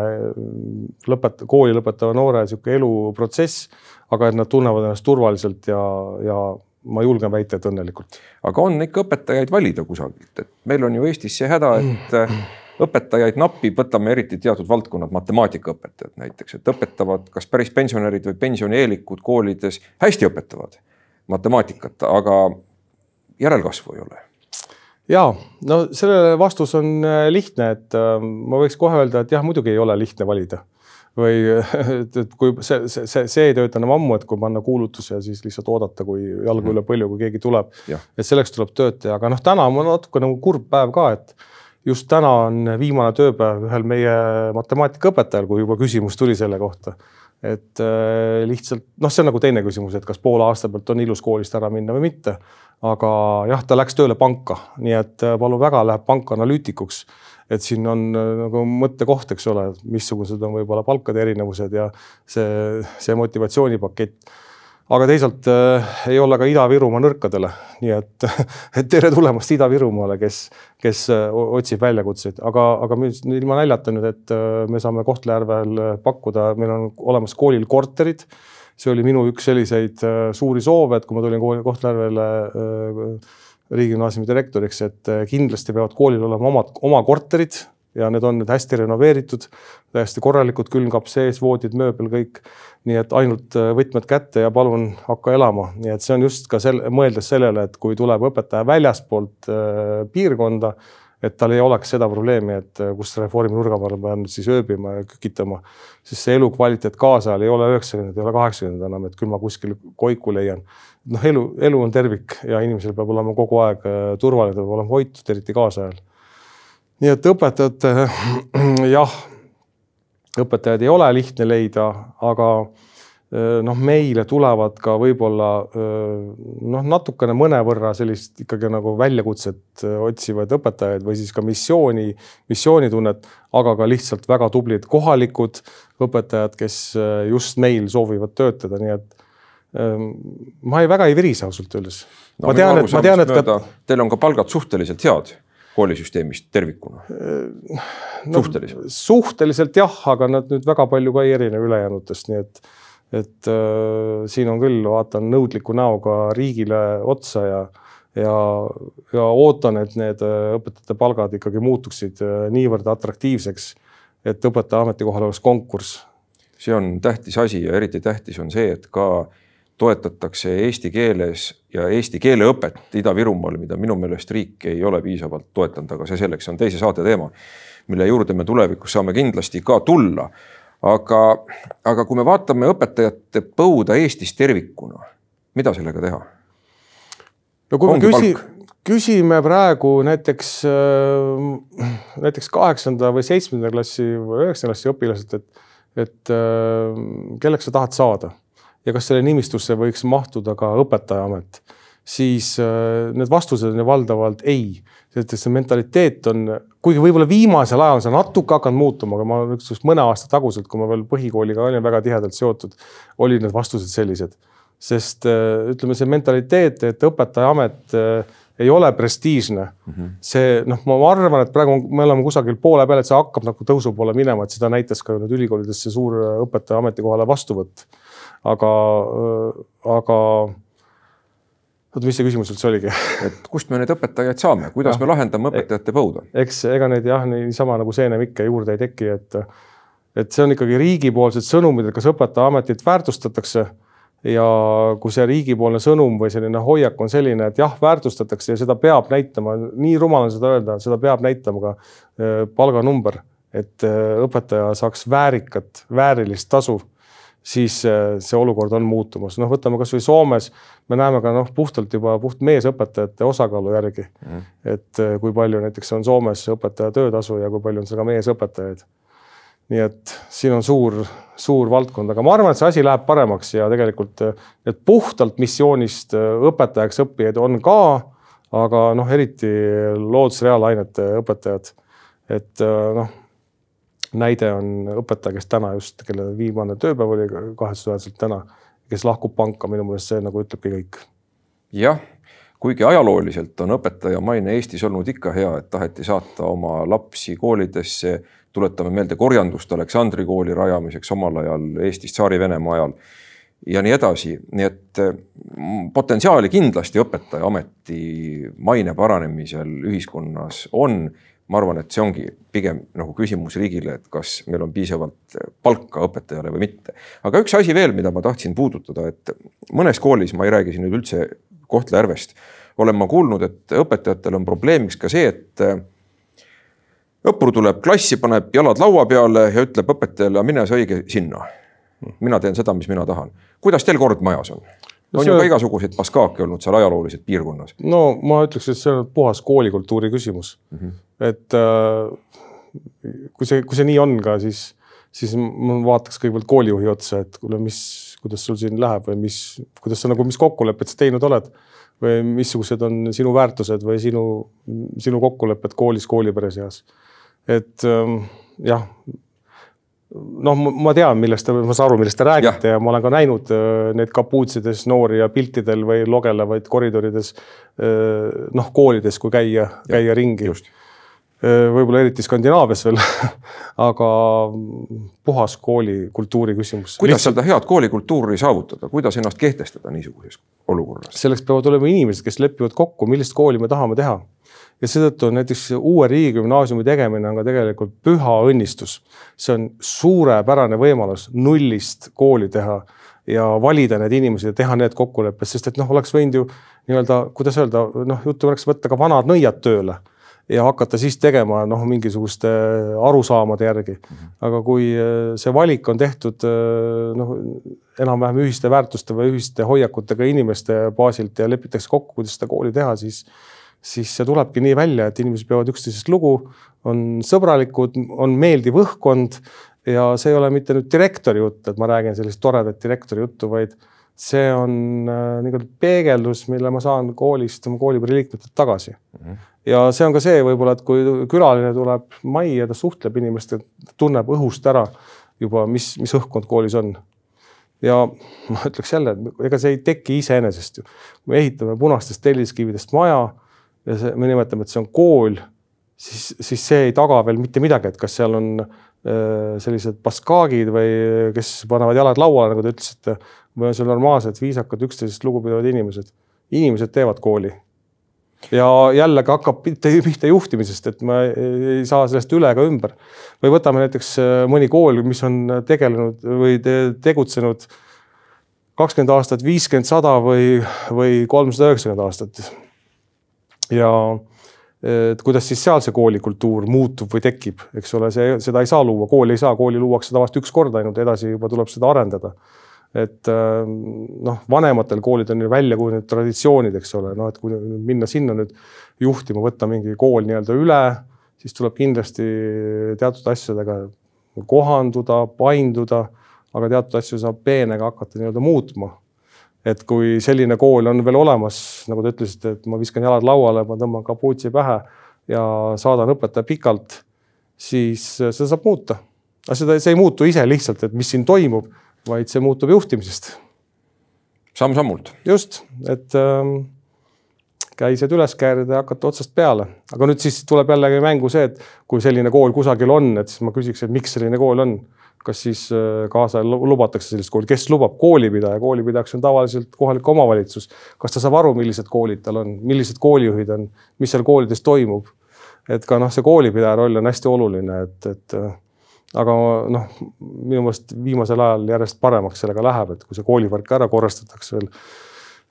lõpet-, kooli lõpetava noore niisugune eluprotsess. aga et nad tunnevad ennast turvaliselt ja, ja ma julgen väita, et õnnelikult. aga on ikka õpetajaid valida kusagilt, et meil on ju Eestis see häda, et õpetajaid napib, võtame eriti teatud valdkonnad, matemaatikaõpetajad näiteks, et õpetavad kas päris pensionärid või pensionieelikud koolides hästi õpetavad matemaatikat, aga järelkasvu ei ole. Ja no sellele vastus on äh, lihtne, et äh, ma võiks kohe öelda, et jah, muidugi ei ole lihtne valida. Või et, et kui see, see, see, see ei tööta enam ammu, et kui panna kuulutus ja siis lihtsalt oodata, kui jalgu üle põlju, kui keegi tuleb. et selleks tuleb tööd teha, aga noh, täna on natuke nagu kurb päev ka, et just täna on viimane tööpäev ühel meie matemaatikaõpetajal, kui juba küsimus tuli selle kohta. et äh, lihtsalt noh, see on nagu teine küsimus, et kas poole aasta pealt on ilus koolist ära minna või mitte. aga jah, ta läks tööle panka, nii et äh, palun väga, läheb panka analüütikuks. et siin on äh, nagu mõttekoht, eks ole, missugused on võib-olla palkade erinevused ja see, see motivatsioonipakett aga teisalt äh, ei olla ka Ida-Virumaa nõrkadele, nii et, et tere tulemast Ida-Virumaale, kes, kes äh, otsib väljakutseid, aga, aga ilma naljata nüüd, et äh, me saame Kohtla-Järvel pakkuda, meil on olemas koolil korterid. see oli minu üks selliseid äh, suuri soove, et kui ma tulin kooli Kohtla-Järvele äh, riigigümnaasiumi direktoriks, et äh, kindlasti peavad koolil olema omad, oma korterid ja need on nüüd hästi renoveeritud, täiesti korralikud, külmkapp sees, voodid, mööbel, kõik. nii et ainult äh, võtmed kätte ja palun hakka elama, nii et see on just ka selle, mõeldes sellele, et kui tuleb õpetaja väljaspoolt äh, piirkonda, et tal ei oleks seda probleemi, et äh, kus reformi nurga peal ma pean siis ööbima ja kükitama, siis see elukvaliteet kaasajal ei ole üheksakümmend, ei ole kaheksakümmend enam, et küll ma kuskil koiku leian. noh, elu, elu on tervik ja inimesel peab olema kogu aeg äh, turvaline, ta peab olema hoitud, eriti kaasajal nii et õpetajate jah, õpetajaid ei ole lihtne leida, aga eh, noh, meile tulevad ka võib-olla eh, noh, natukene mõnevõrra sellist ikkagi nagu väljakutset otsivaid õpetajaid või siis ka missiooni, missioonitunnet, aga ka lihtsalt väga tublid kohalikud õpetajad, kes just meil soovivad töötada, nii et ma ei, väga ei virise ausalt öeldes no,. ma tean, et ma tean, et ka. Teil on ka palgad suhteliselt head koolisüsteemist tervikuna no,? suhteliselt? suhteliselt jah, aga nad nüüd väga palju ka ei erine ülejäänutest, nii et, et äh, siin on küll, vaatan nõudliku näoga riigile otsa ja, ja, ja ootan, et need äh, õpetajate palgad ikkagi muutuksid äh, niivõrd atraktiivseks, et õpetaja ametikohal oleks konkurss. see on tähtis asi ja eriti tähtis on see, et ka äh, toetatakse eesti keeles ja eesti keele õpet Ida-Virumaal, mida minu meelest riik ei ole piisavalt toetanud, aga see selleks on teise saate teema, mille juurde me tulevikus saame kindlasti ka tulla. aga, aga kui me vaatame õpetajate põuda Eestis tervikuna, mida sellega teha? no kui Ongi me küsi, küsime praegu näiteks, äh, näiteks kaheksanda või seitsmenda klassi või üheksanda klassi õpilaselt, et, et äh, kelleks sa tahad saada ja kas selle nimistusse võiks mahtuda ka õpetajaamet, siis äh, need vastused on ju valdavalt ei. sest see mentaliteet on, kuigi võib-olla viimasel ajal on see natuke hakanud muutuma, aga ma just mõne aasta taguselt, kui ma veel põhikooliga olin väga tihedalt seotud, olid need vastused sellised. sest äh, ütleme, see mentaliteet, et õpetajaamet äh, ei ole prestiižne mm. -hmm. see noh, ma arvan, et praegu me oleme kusagil poole peal, et see hakkab nagu tõusu poole minema, et seda näitas ka nüüd ülikoolides see suur õpetaja ametikohale vastuvõtt aga, aga oota, mis see küsimus üldse oligi? et kust me neid õpetajaid saame, kuidas ja. me lahendame õpetajate põuda? eks ega neid jah, niisama nagu seenem ikka juurde ei teki, et, et see on ikkagi riigipoolsed sõnumid, et kas õpetajaametit väärtustatakse ja kui see riigipoolne sõnum või selline hoiak on selline, et jah, väärtustatakse ja seda peab näitama, nii rumal on seda öelda, seda peab näitama ka palganumber et õpetaja saaks väärikat, väärilist tasu siis äh, see olukord on muutumas, noh, võtame kasvõi Soomes, me näeme ka noh, puhtalt juba puht meesõpetajate osakaalu järgi. Mm.. et äh, kui palju näiteks on Soomes õpetaja töötasu ja kui palju on seal ka meesõpetajaid. nii et siin on suur, suur valdkond, aga ma arvan, et see asi läheb paremaks ja tegelikult need puhtalt missioonist äh, õpetajaks õppijaid on ka, aga noh, eriti loodus-reaalainete õpetajad, et noh näide on õpetaja, kes täna just, kelle viimane tööpäev oli kahetsusväärselt täna, kes lahkub panka, minu meelest see nagu ütlebki kõik. jah, kuigi ajalooliselt on õpetaja maine Eestis olnud ikka hea, et taheti saata oma lapsi koolidesse, tuletame meelde korjandust Aleksandri kooli rajamiseks omal ajal Eestis Tsaari-Venemaa ajal ja nii edasi, nii et mm, potentsiaali kindlasti õpetaja ameti maine paranemisel ühiskonnas on ma arvan, et see ongi pigem nagu küsimus riigile, et kas meil on piisavalt palka õpetajale või mitte. aga üks asi veel, mida ma tahtsin puudutada, et mõnes koolis, ma ei räägi siin nüüd üldse Kohtla-Järvest, olen ma kuulnud, et õpetajatel on probleemiks ka see, et õppur tuleb klassi, paneb jalad laua peale ja ütleb õpetajale, mine sa õige sinna. mina teen seda, mis mina tahan. kuidas teil kord majas on? On see... ju ka igasuguseid paskaake olnud seal ajalooliselt piirkonnas. no ma ütleks, et see on puhas koolikultuuri küsimus mm. -hmm. et äh, kui see, kui see nii on ka, siis, siis ma vaataks kõigepealt koolijuhi otsa, et kuule, mis, kuidas sul siin läheb või mis, kuidas sa nagu, mis kokkulepped sa teinud oled või missugused on sinu väärtused või sinu, sinu kokkulepped koolis, koolipere seas. et ähm, jah, noh, ma tean, millest te, ma saan aru, millest te räägite ja. ja ma olen ka näinud äh, neid kapuutsides noori ja piltidel või logelevaid koridorides äh, noh, koolides, kui käia, käia ringi. Äh, võib-olla eriti Skandinaavias veel aga puhas koolikultuuri küsimus. kuidas Lihtsalt... seda head koolikultuuri saavutada, kuidas ennast kehtestada niisuguses olukorras? selleks peavad olema inimesed, kes lepivad kokku, millist kooli me tahame teha ja seetõttu on näiteks uue riigigümnaasiumi tegemine on ka tegelikult püha õnnistus. see on suurepärane võimalus nullist kooli teha ja valida need inimesed ja teha need kokkulepped, sest et noh, oleks võinud ju nii-öelda, kuidas öelda, noh, jutumärkis võtta ka vanad nõiad tööle ja hakata siis tegema noh, mingisuguste arusaamade järgi. aga kui äh, see valik on tehtud äh, noh, enam-vähem ühiste väärtuste või ühiste hoiakutega inimeste baasilt ja lepitakse kokku, kuidas seda kooli teha, siis siis see tulebki nii välja, et inimesed peavad üksteisest lugu, on sõbralikud, on meeldiv õhkkond ja see ei ole mitte nüüd direktori jutt, et ma räägin sellist toredat direktori juttu, vaid see on äh, nii-öelda peegeldus, mille ma saan koolist oma koolipere liikmetelt tagasi mm. -hmm. ja see on ka see võib-olla, et kui külaline tuleb majja, ta suhtleb inimestega, tunneb õhust ära juba, mis, mis õhkkond koolis on ja ma ütleks jälle, et ega see ei teki iseenesest ju. me ehitame punastest telliskividest maja ja see, me nimetame, et see on kool, siis, siis see ei taga veel mitte midagi, et kas seal on äh, sellised baskaagid või kes panevad jalad lauale, nagu te ütlesite, või on seal normaalsed, viisakad, üksteisest lugupidavad inimesed. inimesed teevad kooli. ja jällegi hakkab pihta juhtimisest, et ma ei saa sellest üle ega ümber. või võtame näiteks äh, mõni kool, mis on tegelenud või te, tegutsenud kakskümmend aastat, viiskümmend, sada või, või kolmsada üheksakümmend aastat ja et kuidas siis seal see koolikultuur muutub või tekib, eks ole, see, seda ei saa luua, kooli ei saa, kooli luuakse tavaliselt üks kord ainult, edasi juba tuleb seda arendada. et noh, vanematel koolidel on ju välja kujunenud traditsioonid, eks ole, noh, et kui minna sinna nüüd juhtima, võtta mingi kool nii-öelda üle, siis tuleb kindlasti teatud asjadega kohanduda, painduda, aga teatud asju saab peenega hakata nii-öelda muutma et kui selline kool on veel olemas, nagu te ütlesite, et ma viskan jalad lauale, ma tõmban kapuutsi pähe ja saadan õpetaja pikalt, siis seda saab muuta. aga seda, see ei muutu ise lihtsalt, et mis siin toimub, vaid see muutub juhtimisest. samm-sammult. just, et ähm, käised üles käärida ja hakata otsast peale, aga nüüd siis tuleb jällegi mängu see, et kui selline kool kusagil on, et siis ma küsiks, et miks selline kool on kas siis äh, kaasa lubatakse sellist kooli, kes lubab koolipidaja, koolipidajaks on tavaliselt kohalik omavalitsus. kas ta saab aru, millised koolid tal on, millised koolijuhid on, mis seal koolides toimub? et ka noh, see koolipidaja roll on hästi oluline, et, et äh, aga noh, minu meelest viimasel ajal järjest paremaks sellega läheb, et kui see koolivõrk ära korrastatakse veel.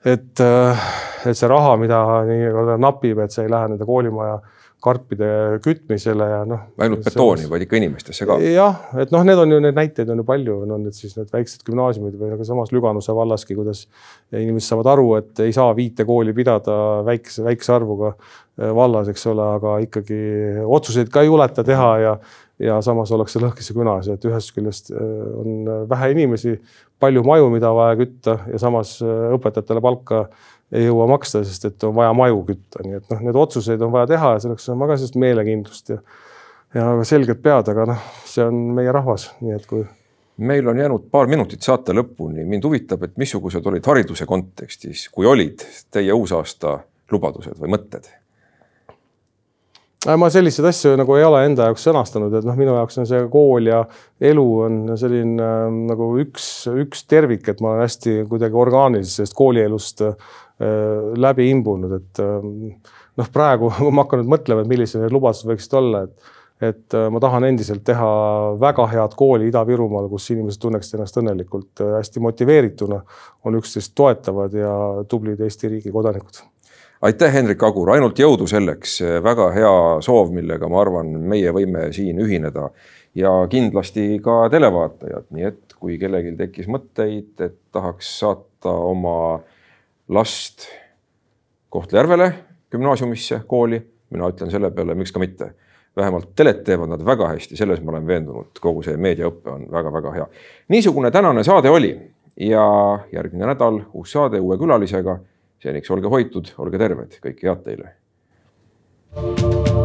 et, äh, et see raha, mida nii-öelda napib, et see ei lähe nende koolimaja karpide kütmisele ja noh. ainult betooni, vaid ikka inimestesse ka. jah, et noh, need on ju need näiteid on ju palju, on need siis need väiksed gümnaasiumid või nagu samas Lüganuse vallaski, kuidas inimesed saavad aru, et ei saa viite kooli pidada väikese, väikese arvuga äh, vallas, eks ole, aga ikkagi otsuseid ka ei juleta teha ja ja samas ollakse lõhkise künas, et ühest küljest äh, on vähe inimesi, palju maju, mida vaja kütta ja samas õpetajatele palka ei jõua maksta, sest et on vaja maju kütta, nii et noh, need otsuseid on vaja teha ja selleks on vaja sellist meelekindlust ja ja selget pead, aga noh, see on meie rahvas, nii et kui meil on jäänud paar minutit saate lõpuni, mind huvitab, et missugused olid hariduse kontekstis, kui olid teie uusaasta lubadused või mõtted? ma selliseid asju nagu ei ole enda jaoks sõnastanud, et noh, minu jaoks on see kool ja elu on selline äh, nagu üks, üks tervik, et ma olen hästi kuidagi orgaaniliselt sellest koolielust äh, läbi imbunud, et äh, noh, praegu kui ma hakkan nüüd mõtlema, et millised need lubadused võiksid olla, et et ma tahan endiselt teha väga head kooli Ida-Virumaal, kus inimesed tunneksid ennast õnnelikult, hästi motiveerituna, on üksteist toetavad ja tublid Eesti riigi kodanikud. Aitäh, Hendrik Agur, ainult jõudu selleks, väga hea soov, millega ma arvan, meie võime siin ühineda. Ja kindlasti ka televaatajad, nii et kui kellelgi tekkis mõtteid, et tahaks saata oma last Kohtla-Järvele gümnaasiumisse, kooli, mina ütlen selle peale, miks ka mitte. vähemalt telet teevad nad väga hästi, selles ma olen veendunud, kogu see meediaõpe on väga-väga hea. niisugune tänane saade oli ja järgmine nädal uus saade uue külalisega seniks olge hoitud, olge terved, kõike head teile. thank you